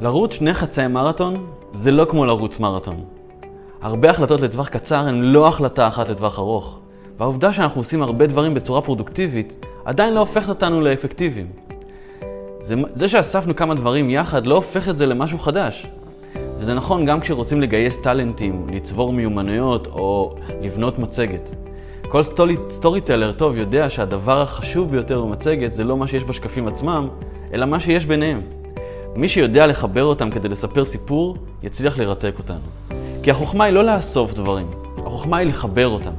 לרוץ שני חצאי מרתון זה לא כמו לרוץ מרתון. הרבה החלטות לטווח קצר הן לא החלטה אחת לטווח ארוך. והעובדה שאנחנו עושים הרבה דברים בצורה פרודוקטיבית עדיין לא הופכת אותנו לאפקטיביים. זה, זה שאספנו כמה דברים יחד לא הופך את זה למשהו חדש. וזה נכון גם כשרוצים לגייס טאלנטים, לצבור מיומנויות או לבנות מצגת. כל story, storyteller טוב יודע שהדבר החשוב ביותר במצגת זה לא מה שיש בשקפים עצמם, אלא מה שיש ביניהם. מי שיודע לחבר אותם כדי לספר סיפור, יצליח לרתק אותנו. כי החוכמה היא לא לאסוף דברים, החוכמה היא לחבר אותם.